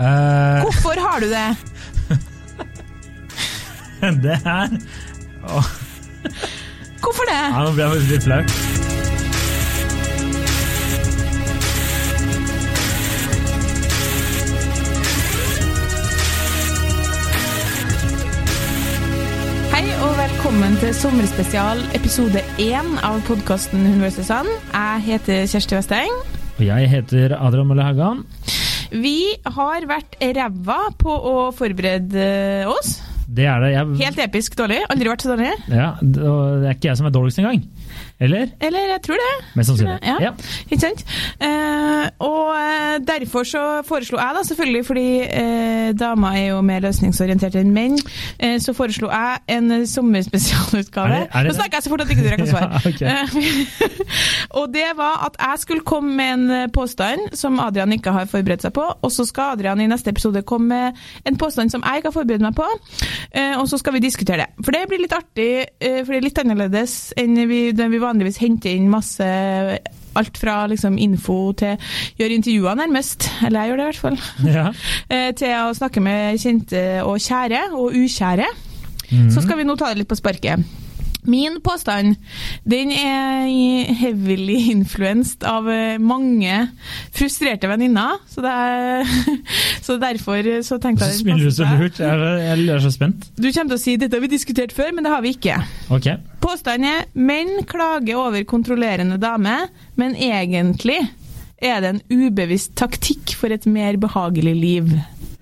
Eh, Hvorfor har du det? det her oh. Hvorfor det? ja, Nå ble jeg litt flau. Hei og velkommen til sommerspesial episode én av podkasten Hun vs. Sand. Jeg heter Kjersti Westeng. Og jeg heter Adrian Mølle Haugan. Vi har vært ræva på å forberede oss. Det er det. Jeg, Helt episk dårlig. Aldri vært så dårlig. ja, det er ikke jeg som er dårligst engang. Eller? Eller jeg tror det. Mest sannsynlig. Ja. Ja. Ikke sant? Uh, og eh, derfor så foreslo jeg, da, selvfølgelig fordi uh, damer er jo mer løsningsorienterte enn menn, uh, så foreslo jeg en sommerspesialutgave. Er er Nå snakker jeg så fort at ikke du rekker å svare. Ja, og det var at jeg skulle komme med en påstand som Adrian ikke har forberedt seg på, og så skal Adrian i neste episode komme med en påstand som jeg ikke har forberedt meg på, og så skal vi diskutere det. For det blir litt artig, eh, for det er litt annerledes enn vi, når vi vanligvis henter inn masse Alt fra liksom info til gjøre intervjuer, nærmest. Eller jeg gjør det i hvert fall. Ja. Eh, Til å snakke med kjente og kjære, og ukjære. Mm. Så skal vi nå ta det litt på sparket. Min påstand den er heavily influenced av eh, mange frustrerte venninner. Så, det så derfor så tenkte Så jeg smiler du så lurt. Jeg er, så spent. Du kommer til å si dette har vi diskutert før, men det har vi ikke. Ok. Påstanden er menn klager over kontrollerende dame, men egentlig er det en ubevisst taktikk for et mer behagelig liv.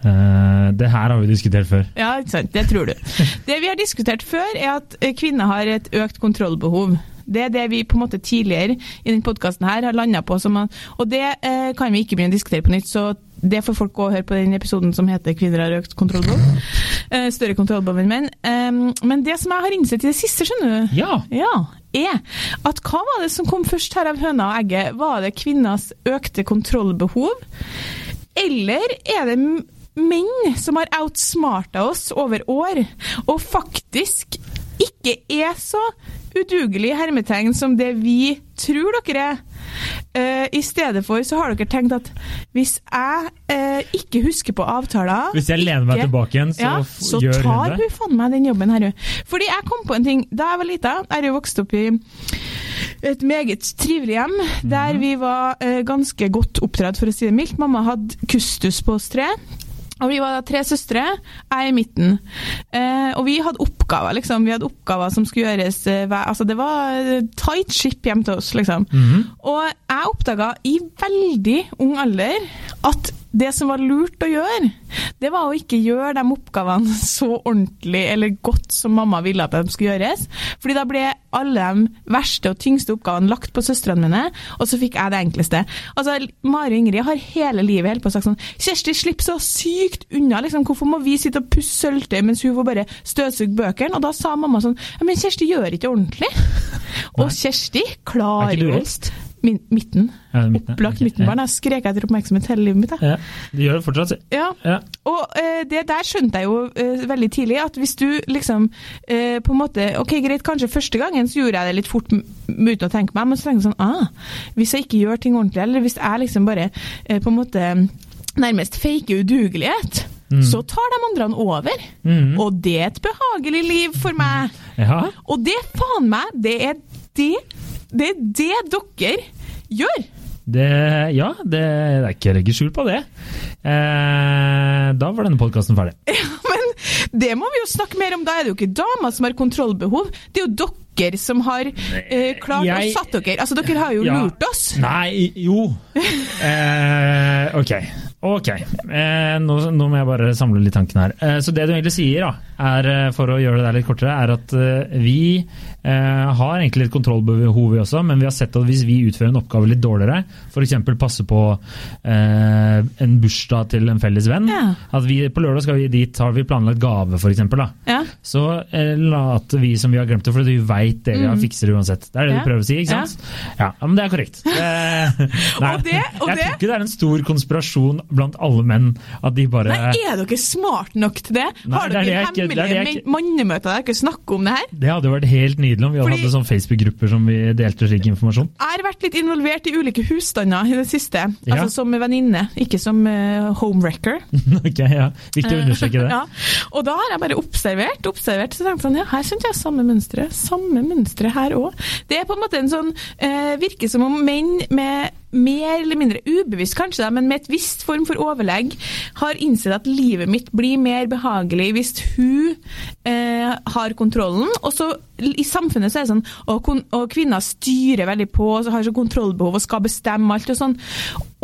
Eh, det her har vi diskutert før. Ja, ikke sant. Det tror du. Det vi har diskutert før, er at eh, kvinner har et økt kontrollbehov. Det er det vi på en måte tidligere i denne podkasten har landa på. Som, at- og det eh, kan vi ikke begynne å diskutere på nytt, så det får folk gå og høre på den episoden som heter 'Kvinner har økt kontrollbehov'. Eh, større kontrollbehov enn menn. Men det som jeg har innsett i det siste, skjønner du, Ja. ja, er at hva var det som kom først her av høna og egget? Var det kvinners økte kontrollbehov? Eller er det menn som har outsmarta oss over år, og faktisk ikke er så udugelig hermetegn som det vi tror dere er? Uh, I stedet for så har dere tenkt at hvis jeg uh, ikke husker på avtaler Hvis jeg lener meg tilbake igjen, så, ja, så gjør tar hun det. hun faen meg den jobben her, hun. Fordi jeg kom på en ting da jeg var lita. Jeg er jo vokst opp i et meget trivelig hjem, der Mhm. vi var uh, ganske godt oppdratt, for å si det mildt. Mamma hadde kustus på oss tre. Og vi var da tre søstre, jeg i midten. Eh, og vi hadde oppgaver, liksom. Vi hadde oppgaver som skulle gjøres eh, Altså, det var eh, tight ship hjem til oss, liksom. Mhm. Og jeg oppdaga i veldig ung alder at det som var lurt å gjøre, det var å ikke gjøre de oppgavene så ordentlig eller godt som mamma ville at de skulle gjøres. Fordi da ble alle de verste og tyngste oppgavene lagt på søstrene mine, og så fikk jeg det enkleste. Altså, Mari og Ingrid har hele livet helt på sagt sånn Kjersti, slipp så sykt unna, liksom. Hvorfor må vi sitte og pusse sølvtøy mens hun får bare støvsuge bøkene? Og da sa mamma sånn men Kjersti gjør ikke ordentlig. Og Kjersti Er klarer jo midten. Ja, midten, Opplagt okay, midtenbarn. Jeg skrek etter oppmerksomhet hele livet mitt. Ja. Du gjør det fortsatt. si. Ja. Ja. Og uh, det der skjønte jeg jo uh, veldig tidlig, at hvis du liksom uh, på en måte Ok, greit, kanskje første gangen så gjorde jeg det litt fort uten å tenke meg, men så tenkte jeg sånn ah, Hvis jeg ikke gjør ting ordentlig, eller hvis jeg liksom bare på en måte nærmest faker udugelighet, Mm. så tar de andre over. Mm. Og det er et behagelig liv for meg. Ja. Og det faen meg, det er det det er det dere gjør. Det, ja, det, det er ikke å legge skjul på det. Eh, da var denne podkasten ferdig. Ja, Men det må vi jo snakke mer om. Da er det jo ikke damer som har kontrollbehov, det er jo dere som har eh, klart Jeg- å satt dere. Altså, dere har jo Ja. lurt oss. Nei, jo. Eh, ok. Ok. Eh, nå, nå må jeg bare samle litt tankene her. Eh, så det du egentlig sier, da, er, eh, for å gjøre det der litt kortere, er at eh, vi eh, har egentlig et kontrollbehov vi også, men vi har sett at hvis vi utfører en oppgave litt dårligere, f.eks. passe på eh, en bursdag til en felles venn, Ja. at vi på lørdag skal vi dit, har vi planlagt gave f.eks.. Ja. Så eh, later vi som vi har glemt det, for vi veit det vi har fikser uansett. Det er det Mm. Ja. du prøver å si, ikke sant? Ja, ja men det er korrekt. Det, nei, Og det- og jeg tror ikke det er en stor konspirasjon blant alle menn at de bare Nei, er dere smart nok til det? Nei, Har er dere det hemmelige mannemøter der dere snakker om det her? Det hadde vært helt nydelig om vi Fordi- hadde sånn Facebook-grupper som vi delte slik informasjon. Jeg har vært litt involvert i ulike husstander i det siste. Ja. Altså som venninne, ikke som uh, homewrecker. ok, ja. Viktig å understreke det. Ja. Og da har jeg bare observert, observert, så tenkte jeg sånn, ja, her synes jeg samme mønstre. Samme mønstre her òg. Det er på en måte en sånn uh, Virker som om menn med mer eller mindre ubevisst kanskje, da, men med et visst form for overlegg, har innsett at livet mitt blir mer behagelig hvis hun eh, har kontrollen. Og så i samfunnet så er det sånn og, og kvinner styrer veldig på og har så kontrollbehov og skal bestemme alt og sånn.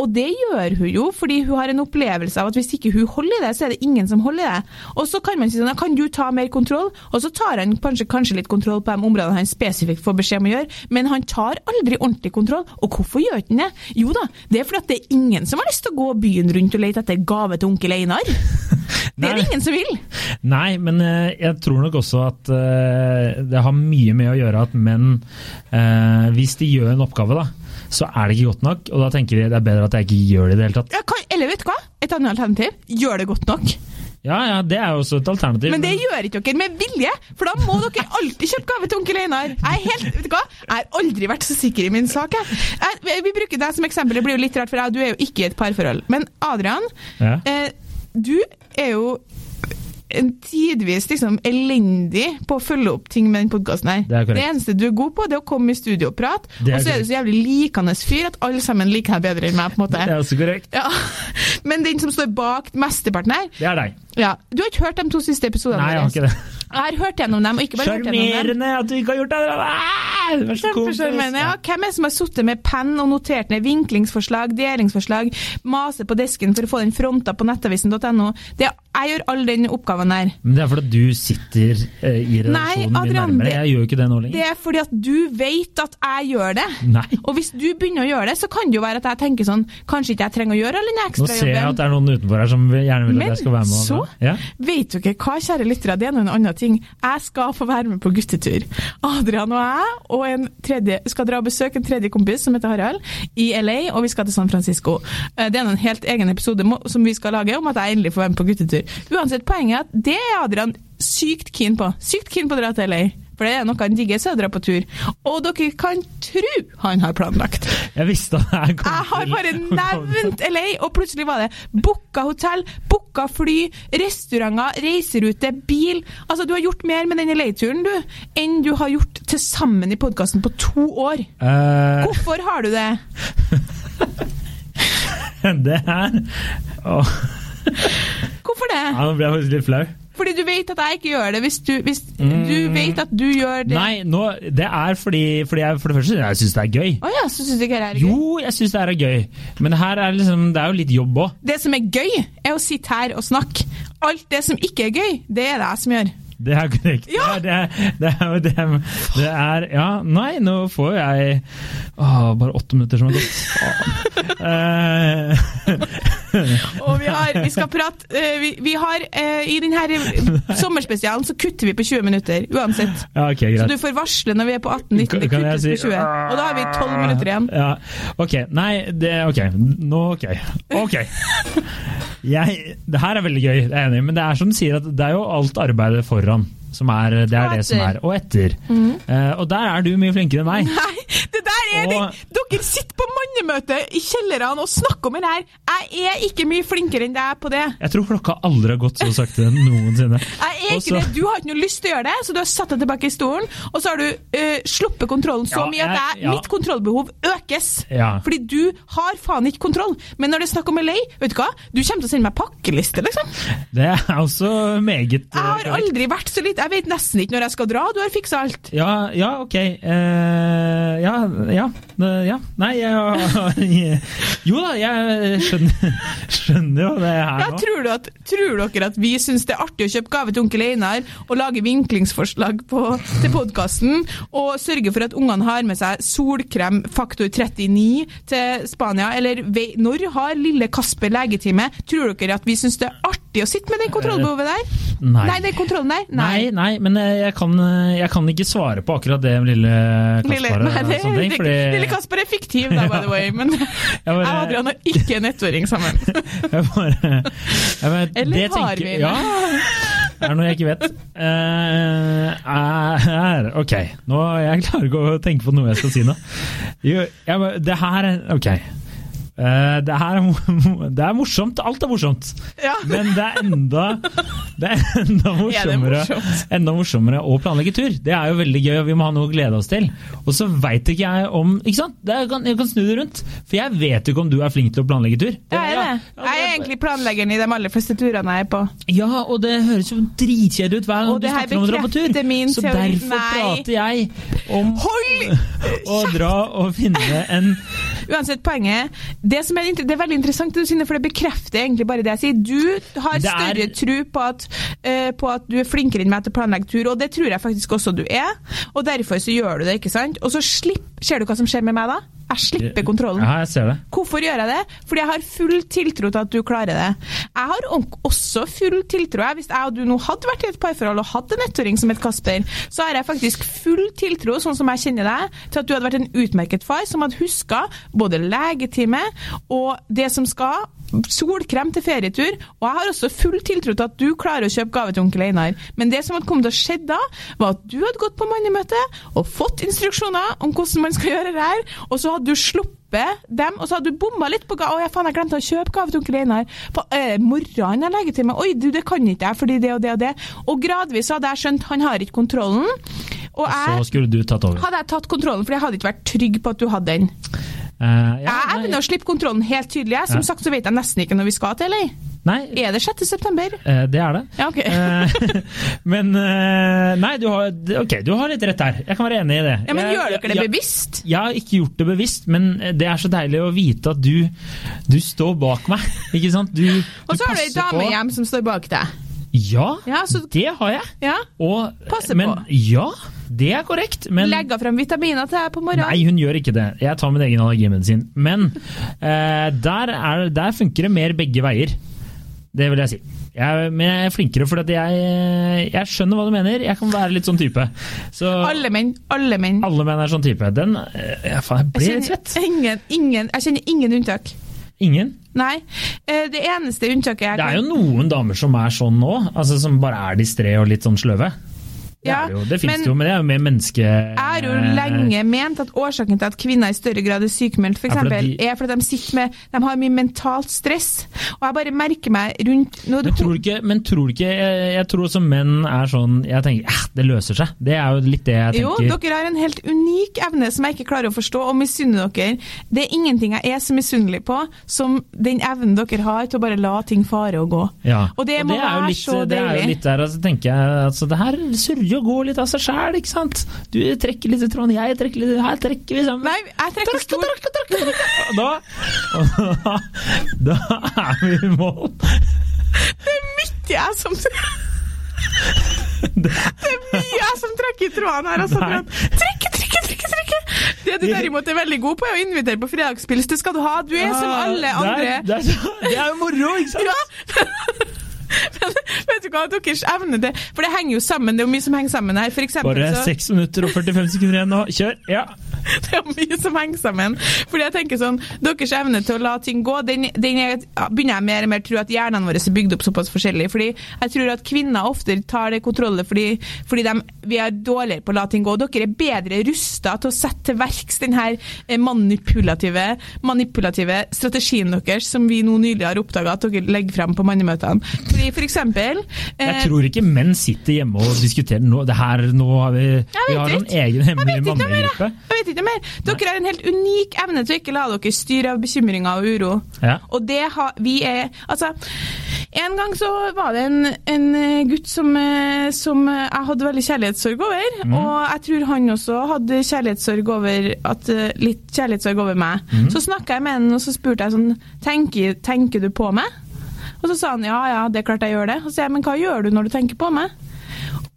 Og det gjør hun jo, fordi hun har en opplevelse av at hvis ikke hun holder i det, så er det ingen som holder i det. Og så kan man si sånn, kan du ta mer kontroll? Og så tar han kanskje, kanskje litt kontroll på de områdene han spesifikt får beskjed om å gjøre, men han tar aldri ordentlig kontroll. Og hvorfor gjør han det? Jo da, det er fordi at det er ingen som har lyst til å gå byen rundt og lete etter gave til onkel Einar. Det er det ingen som vil. Nei, men eh, jeg tror nok også at eh, det har mye med å gjøre at menn, eh, hvis de gjør en oppgave, da, så er det ikke godt nok. Og da tenker de det er bedre at jeg ikke gjør det i det hele tatt. Ja, kan, eller vet du hva? Et annet alternativ. Gjør det godt nok. Ja, ja, det er jo også et alternativ. Men det gjør ikke dere med vilje, for da må dere alltid kjøpe gave til onkel Einar. Jeg helt, vet du hva? Jeg har aldri vært så sikker i min sak. Jeg. Jeg, vi bruker deg som eksempel, det blir jo litt rart, for jeg, du er jo ikke i et parforhold. Men Adrian, Ja. eh, du er jo tidvis liksom elendig på å følge opp ting med den podkasten her. Det det, eneste du er god på, det er å komme i studio og prate, og så er du så jævlig likende fyr at alle sammen liker deg bedre enn meg, på en måte. Det er også korrekt. Ja. Men den som står bak mesteparten her Det er deg. ja. Du har ikke hørt de to siste episodene Nei, jeg har ikke det. Jeg har hørt gjennom dem, og ikke bare hørt gjennom dem. Sjarmerende at du ikke har gjort det! Ah, Vær så god. Ja, hvem er det som har sittet med penn og notert ned vinklingsforslag, delingsforslag, maser på desken for å få den fronta på nettavisen.no? Jeg gjør all den oppgaven der. Men det er fordi du sitter eh, i redaksjonen Nei, Adrian, nærmere. Jeg gjør jo ikke det nå lenger. Det er fordi at du vet at jeg gjør det. Nei. Og hvis du begynner å gjøre det, så kan det jo være at jeg tenker sånn Kanskje ikke jeg trenger å gjøre all den Nå ser jeg at det er noen utenfor her som gjerne vil at Men jeg skal være med. så Ja? vet dere hva, kjære lyttere, det er nå en annen ting. Jeg skal få være med på guttetur. Adrian og jeg og en tredje skal dra og besøke en tredje kompis som heter Harald, i LA, og vi skal til San Francisco. Eh, Det er en helt egen episode som vi skal lage om at jeg endelig får være med på guttetur. Uansett, poenget er at det er Adrian sykt keen på. Sykt keen på å dra til LA. For det er noe han digger, så å dra på tur. Og dere kan tro han har planlagt. Jeg visste at jeg kom Jeg har bare nevnt LA, og plutselig var det booka hotell, booka fly, restauranter, reiserute, bil. Altså, du har gjort mer med den LA-turen, du, enn du har gjort til sammen i podkasten på to år. Uh... Hvorfor har du det? det her Åh, Hvorfor det? ja, Nå ble jeg faktisk litt flau. Fordi du vet at jeg ikke gjør det, hvis du, hvis du vet at du gjør det. Mm. Nei, nå, det er fordi, fordi jeg for det første jeg syns det er gøy. Oh, ja, så syns du ikke det er gøy? Jo, jeg syns det er gøy, men her er liksom, det er jo litt jobb òg. Det som er gøy, er å sitte her og snakke. Alt det som ikke er gøy, det er det jeg som gjør. Det er korrekt. Ja! Det, er, det, er, det, er, det er Ja, nei, nå får jeg å, bare åtte minutter som har gått. Og vi, har, vi skal prate eh, vi, vi har eh, I denne sommerspesialen så kutter vi på 20 minutter, uansett. ja, ok, Så du får varsle når vi er på 18-19. Det kuttes si, på 20. Og da har vi 12 minutter igjen. Ja, ok. Nei, det Ok. Nå ok. Ok. Jeg, det her er veldig gøy, jeg er enig men det er som du sier, at det er jo alt arbeidet foran som er det, er det som er. Og etter. Eh, og der er du mye flinkere enn meg. Nei, det der er det! Og- Dere sitter på mannemøte i kjellerne og snakker om det her. Jeg er ikke mye flinkere enn deg på det. Jeg tror klokka aldri har gått så sakte noensinne. Jeg er Og ikke så- det. Du har ikke noe lyst til å gjøre det, så du har satt deg tilbake i stolen, og så har du uh, sluppet kontrollen så Ja, mye at jeg- ja. mitt kontrollbehov økes. Ja. Fordi du har faen ikke kontroll. Men når det er snakk om LA, vet du hva? Du kommer til å sende meg pakkeliste, liksom. Det er også meget Jeg har eh, aldri vært så lite Jeg vet nesten ikke når jeg skal dra. Du har fiksa alt. Ja, ja, ok. Eh, ja, ja. ja. Nei, jeg Jo da, jeg skjønner, skjønner jo det her Ja, nå. tror, at, tror dere at vi syns det er artig å kjøpe gave til onkel Einar og lage vinklingsforslag på, til podkasten, og sørge for at ungene har med seg solkrem faktor 39 til Spania? Eller når har lille Kasper legetime? Tror dere at vi syns det er artig artig å sitte med det kontrollbehovet der? Nei. Nei, er kontrollen der? Nei, nei, men eh, jeg kan, eh, jeg kan ikke svare på akkurat det lille Lille, nei, det, sånne ting, fordi lille Kasper er fiktiv, da, by the way, men jeg jeg bare- og Adrian er ikke en ettåring sammen. Jeg bare, jeg bare, Eller det har tenker- vi det? Ja, det er noe jeg ikke vet. Uh, er, ok, nå jeg klarer ikke å tenke på noe jeg skal si nå. Jo, jeg, det her er Ok. Eh, det her er, det er morsomt. Alt er morsomt. Ja. Men det er enda, det er enda morsommere, morsomt? enda morsommere å planlegge tur. Det er jo veldig gøy, og vi må ha noe å glede oss til. Og så veit ikke jeg om ikke sant? Det er, jeg, kan, jeg kan snu det rundt. For jeg vet ikke om du er flink til å planlegge tur. Jeg er det. Ja, Jeg er egentlig planleggeren i de aller fleste turene jeg er på. ja, og det høres jo dritkjedelig ut hver gang du snakker om å dra på tur. min Så derfor Nei. prater jeg om Hold! å dra og finne en Uansett, poenget det, som er, det er veldig interessant, det du sier, for det bekrefter egentlig bare det jeg sier. Du har er- større tro på at, eh, på at du er flinkere enn meg til å planlegge tur, og det tror jeg faktisk også du er. Og derfor så gjør du det, ikke sant? Og så slipp, ser du hva som skjer med meg da? Jeg slipper kontrollen. Ja, jeg ser det. Hvorfor gjør jeg det? Fordi jeg har full tiltro til at du klarer det. Jeg har også full tiltro. Hvis jeg og du nå hadde vært i et parforhold og hatt en ettåring som het Kasper, så har jeg faktisk full tiltro, sånn som jeg kjenner deg, til at du hadde vært en utmerket far som hadde huska både legetime og det som skal. Solkrem til ferietur, og jeg har også full tiltro til at du klarer å kjøpe gave til onkel Einar. Men det som hadde kommet til å skje da, var at du hadde gått på mannemøte og fått instruksjoner om hvordan man skal gjøre det her, og så hadde du sluppet dem, og så hadde du bomma litt på gave. Å, jeg faen, jeg glemte å kjøpe gave til onkel Einar. Eh, morgenen jeg legger til meg. Oi, du, det kan ikke jeg, fordi det og det og det. Og gradvis hadde jeg skjønt han har ikke kontrollen. Og Så skulle du tatt over. hadde jeg tatt kontrollen, for jeg hadde ikke vært trygg på at du hadde den. Eh, ja, Jeg begynner evner å slippe kontrollen helt tydelig. jeg. Som Ja. sagt så vet jeg nesten ikke når vi skal til LA. nei Er det 6. september? Uh, det er det. Ja, ok. uh, Men Nei, du har, okay, du har litt rett der. Jeg kan være enig i det. Ja, men Jeg- gjør dere det bevisst? Jeg har ikke gjort det bevisst, men det er så deilig å vite at du, du står bak meg. Ikke sant? Du, Og så har du ei dame hjem som står bak deg. Ja, Ja, så det har jeg. ja, Og, Passer men, på. Ja, det er korrekt. Men legger frem vitaminer til deg på morgenen. Nei, hun gjør ikke det. Jeg tar min egen allergimedisin. Men eh, der, er, der funker det mer begge veier. Det vil jeg si. Jeg, men jeg er flinkere for jeg, jeg skjønner hva du mener. Jeg kan være litt sånn type. Så Alle menn. Alle menn. alle menn er sånn type. Den eh, ja, Faen, jeg ble litt svett. ingen, ingen, jeg kjenner ingen unntak. Ingen. Nei. Eh, Det eneste unntaket jeg kan Det er jo noen damer som er sånn nå, altså som bare er distré og litt sånn sløve. Det, Ja, det jo, det fins men- det jo, men det er jo mer menneske... Jeg har jo lenge ment at årsaken til at kvinner i større grad er sykemeldt, for for de- er fordi de sitter med De har mye mentalt stress. Og jeg bare merker meg rundt nå, Men tror du ikke, men tror du ikke jeg, jeg tror også menn er sånn Jeg tenker eh, det løser seg. Det er jo litt det jeg tenker. Jo, dere har en helt unik evne som jeg ikke klarer å forstå, og misunner dere. Det er ingenting jeg er så misunnelig på som den evnen dere har til å bare la ting fare og gå. Ja. Og det må og det være litt, så Det er jo litt der, altså, tenker jeg altså, Det her surrer og gå litt av seg sjæl, ikke sant? Du trekker litt i tråden, jeg trekker litt Her trekker vi sammen. Nei, jeg trekker stor trakk, trakk, trakk. Da, da, da er vi i mål. Det er mye jeg som Det er mye jeg som trekker i tråden her. Altså, trekke, trekke, trekke, trekke. Det du derimot er veldig god på, er å invitere på fredagspils. Det skal du ha. Du er som alle andre. Det er, det, er, det er jo moro, ikke sant? Ja. Men vet du hva, deres evne det For det henger jo sammen, det er jo mye som henger sammen her. For eksempel Bare så 6 minutter og 45 sekunder igjen nå. Kjør! Ja. Det er mye som henger sammen. Fordi jeg tenker sånn, Deres evne til å la ting gå, den, den er, begynner jeg mer og mer å tro at hjernene våre er bygd opp såpass forskjellig. Fordi jeg tror at kvinner ofte tar det kontrollet fordi, fordi de, vi er dårligere på å la ting gå. Dere er bedre rusta til å sette til verks denne eh, manipulative, manipulative strategien deres, som vi nå nylig har oppdaga at dere legger frem på mannemøtene. Fordi for eksempel Jeg eh, tror ikke menn sitter hjemme og diskuterer nå, det her, nå har vi, vi har en egen hemmelig mannegruppe. jeg. Vet ikke mer. Dere har en helt unik evne til å ikke la dere styre av bekymringer og uro. Ja. Og det har vi er Altså, en gang så var det en, en eh, gutt som, eh, som jeg hadde veldig kjærlighetssorg over. mm. Og jeg tror han også hadde kjærlighetssorg over at, litt kjærlighetssorg over meg. Mm. Så snakka jeg med han, og så spurte jeg sånn tenker, tenker du på meg? Og så sa han ja, ja, det er klart jeg gjør det. Og så sier jeg men hva gjør du når du tenker på meg?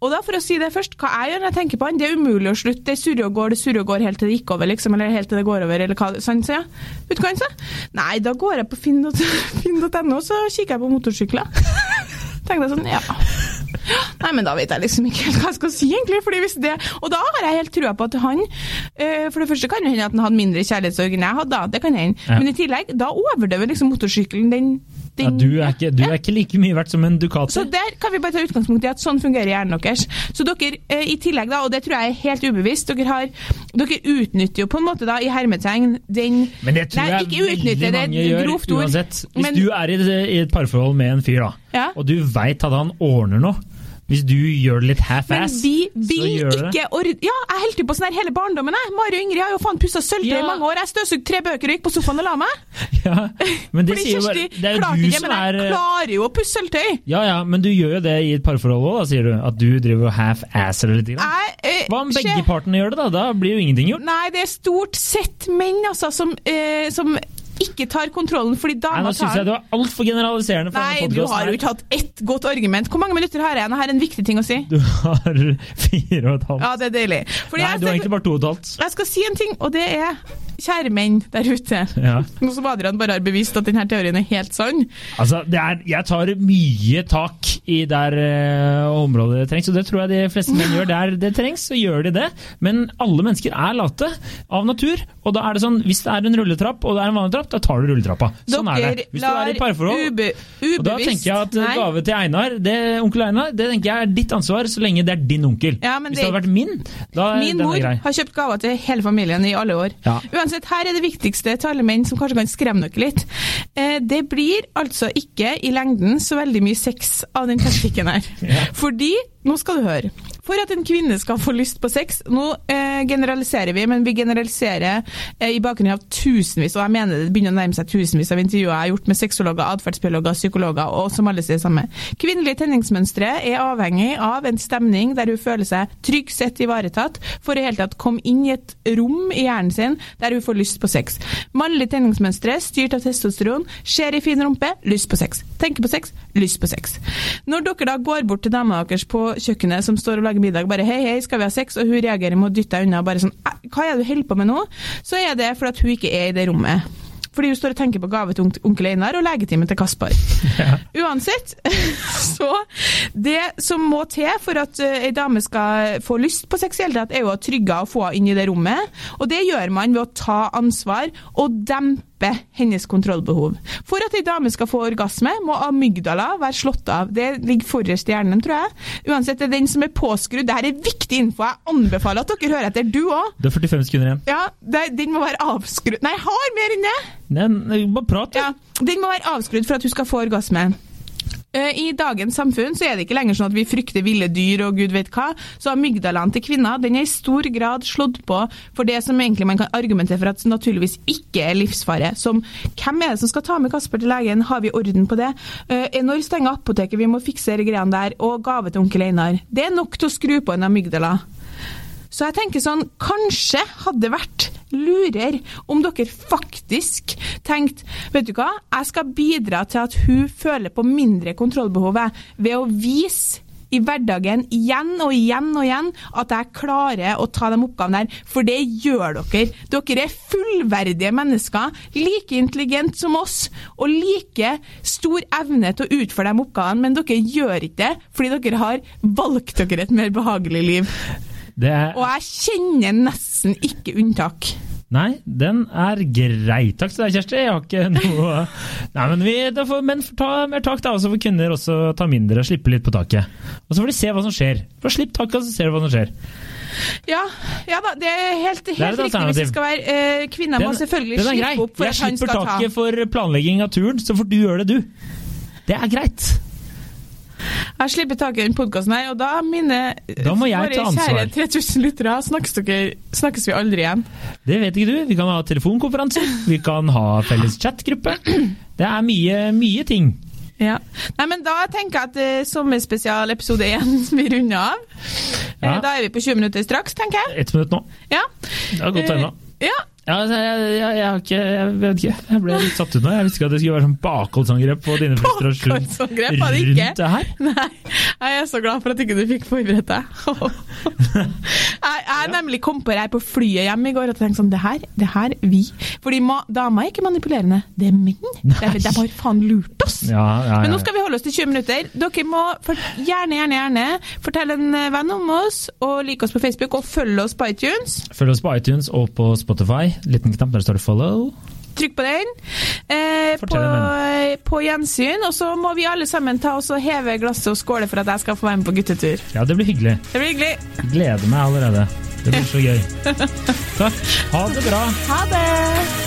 Og da for å si det først, Hva jeg gjør når jeg tenker på han, det er umulig å slutte. Det surrer og går, det surrer og går helt til det gikk over, liksom, eller helt til det går over. eller hva, så ja. Vet du hva han sa? Nei, da går jeg på finn.no, finn så kikker jeg på motorsykler. tenkte jeg sånn, ja. Nei, men da vet jeg liksom ikke helt hva jeg skal si, egentlig. Fordi hvis det, og da har jeg helt trua på at han eh, For det første kan det hende at han hadde mindre kjærlighetssorg enn jeg hadde, da. Det kan hende. Ja. Men i tillegg, da overdøver liksom motorsykkelen den, Ja, du, er ikke, du er ikke like mye verdt som en Ducati. så der kan vi bare ta utgangspunkt i at sånn fungerer hjernen deres. Så dere, eh, i tillegg da, og det tror jeg er helt ubevisst, dere, har, dere utnytter jo på en måte da, i hermetegn, den Men det tror Nei, jeg utnytte, veldig det er mange gjør uansett. Hvis Men- du er i, i et parforhold med en fyr, da, Ja. og du veit at han ordner noe Hvis du gjør det litt half-ass, så gjør du det. Ja, jeg holdt på sånn her hele barndommen, jeg. Mari og Ingrid har jo faen pussa sølvtøy Ja. i mange år. Jeg støvsugde tre bøker og gikk på sofaen og la meg. Ja, men det Fordi sier Kjersti bare Det er jo klarte du ikke, som men er jeg klarer jo å pusse sølvtøy. Ja ja, men du gjør jo det i et parforhold òg, da, sier du. At du driver og half-asser det litt. Grann. Eh, Hva om begge skje... partene gjør det, da? Da blir jo ingenting gjort. Nei, det er stort sett menn altså, som, eh, som ikke tar kontrollen, fordi Nei, dama Nå syns jeg du er altfor generaliserende. for Nei, du har jo ikke hatt ett godt argument. Hvor mange minutter har jeg? Nå har en viktig ting å si. Du har fire og et halvt. Ja, det er deilig. Fordi Nei, jeg, du har egentlig bare to og et halvt. jeg skal si en ting, og det er Kjære menn der ute. Ja. Nå som Adrian bare har bevist at denne teorien er helt sann. Altså, det er, jeg tar mye tak i der uh, området det trengs, og det tror jeg de fleste menn gjør. Der det trengs, så gjør de det. Men alle mennesker er late av natur. Og da er det sånn, hvis det er en rulletrapp og det er en vanlig trapp, da tar du rulletrappa. Sånn er det. Hvis du er i parforhold ube, og da tenker jeg at eh, Nei. gave til Einar, det, onkel Einar, det tenker jeg er ditt ansvar så lenge det er din onkel. Ja, Hvis det det- hadde vært min, da er Min mor har kjøpt gaver til hele familien i alle år. Ja. Uansett, her er det viktigste til alle menn som kanskje kan skremme dere litt. Eh, det blir altså ikke i lengden så veldig mye sex av den taktikken her. Fordi, nå skal du høre, for at en kvinne skal få lyst på sex Nå eh, generaliserer vi, men vi generaliserer eh, i bakgrunn av tusenvis, og jeg mener det begynner å nærme seg tusenvis av intervjuer jeg har gjort med sexologer, atferdsbiologer, psykologer, og som alle sier det samme. Kvinnelige tenningsmønstre er avhengig av en stemning der hun føler seg trygg sett ivaretatt, for i hele tatt komme inn i et rom i hjernen sin der hun får lyst på sex. Mannlige tenningsmønstre, styrt av testosteron, ser i fin rumpe, lyst på sex. Tenker på sex, lyst på sex. Når dere da går bort til dama deres på kjøkkenet som står og lager middag, bare hei, hei, skal vi ha sex, og hun reagerer med å dytte unna, bare sånn, hva er det du holder på med nå? Så er det fordi at hun ikke er i det rommet. Fordi hun står og tenker på gave til onkel Einar og legetimen til Kaspar. Uansett, så det som må til for at eh, ei dame skal få lyst på tatt, er jo å trygge og få inn i det rommet. Og det gjør man ved å ta ansvar og dempe hennes kontrollbehov. For at ei dame skal få orgasme, må amygdala være slått av. Det ligger forrest i hjernen, tror jeg. Uansett, det er den som er påskrudd. Dette er viktig info. Jeg anbefaler at dere hører etter, du òg. Det er 45 sekunder igjen. Ja, det- den må være avskrudd Nei, jeg har mer enn det! Nei, bare prat, du. Ja, Den må være avskrudd for at hun skal få orgasme. Eh, I dagens samfunn så er det ikke lenger sånn at vi frykter ville dyr og gud vet hva. Så amygdalaen til kvinner den er i stor grad slått på for det som egentlig man kan argumentere for at naturligvis ikke er livsfare. Som hvem er det som skal ta med Kasper til legen, har vi orden på det? Eh, Når stenger apoteket, vi må fikse de greiene der. Og gave til onkel Einar. Det er nok til å skru på en amygdala. Så jeg tenker sånn, kanskje hadde det vært lurer om dere faktisk tenkte Vet du hva, jeg skal bidra til at hun føler på mindre kontrollbehovet ved å vise i hverdagen igjen og igjen og igjen at jeg klarer å ta de oppgavene der, for det gjør dere. Dere er fullverdige mennesker, like intelligent som oss, og like stor evne til å utføre de oppgavene, men dere gjør ikke det fordi dere har valgt dere et mer behagelig liv. Det er, Og jeg kjenner nesten ikke unntak. nei, den er grei. Takk til deg, Kjersti. Jeg har ikke noe Nei, men vi, da får menn ta mer tak, da. Og så får kvinner også ta mindre, og slippe litt på taket. Og så får de se hva som skjer. For Slipp taket, så ser du hva som skjer. Ja, ja da, det er helt, helt er riktig. Hvis det skal være eh, Kvinner må selvfølgelig slippe opp for Jeg at han slipper skal ta taket for planlegging av turen, så får du gjøre det, du. Det er greit. Jeg slipper tak i den podkasten her, og da, mine Da må jeg ta. Våre kjære 3000 lyttere, snakkes, snakkes vi aldri igjen. Det vet ikke du. Vi kan ha telefonkonferanse, vi kan ha felles chatgruppe. Det er mye, mye ting. Ja. Nei, men Da tenker jeg at uh, sommerspesial episode 1 blir runda av. Eh, Ja. Da er vi på 20 minutter straks, tenker jeg. Ett minutt nå. Ja. Det har gått ennå. Eh, ja. Ja, altså, jeg, jeg, jeg, har ikke, jeg vet ikke. Jeg ble litt satt ut nå. Jeg visste ikke at det skulle være sånn bakholdsangrep på dine frustrasjon Bakholdsangrep var det ikke. rundt det her. Nei, jeg er så glad for at ikke du fikk forberedt deg. jeg, jeg nemlig kom på det på flyet hjem i går og tenkte sånn Det her, det her vi Fordi ma dama er ikke manipulerende, det er menn. De har bare faen lurt oss. Ja, ja, Men nå skal vi holde oss til 20 minutter. Dere må for, gjerne, gjerne, gjerne fortelle en venn om oss, og like oss på Facebook, og følge oss på iTunes. Følg oss på iTunes og på Spotify. Liten knapp der det står 'follow'. Trykk på den. Eh, på, på gjensyn. Og så må vi alle sammen ta oss og heve glasset og skåle for at jeg skal få være med på guttetur. Ja, det blir hyggelig. Det blir hyggelig. Gleder meg allerede. Det blir så gøy. Takk. Ha det bra. Ha det!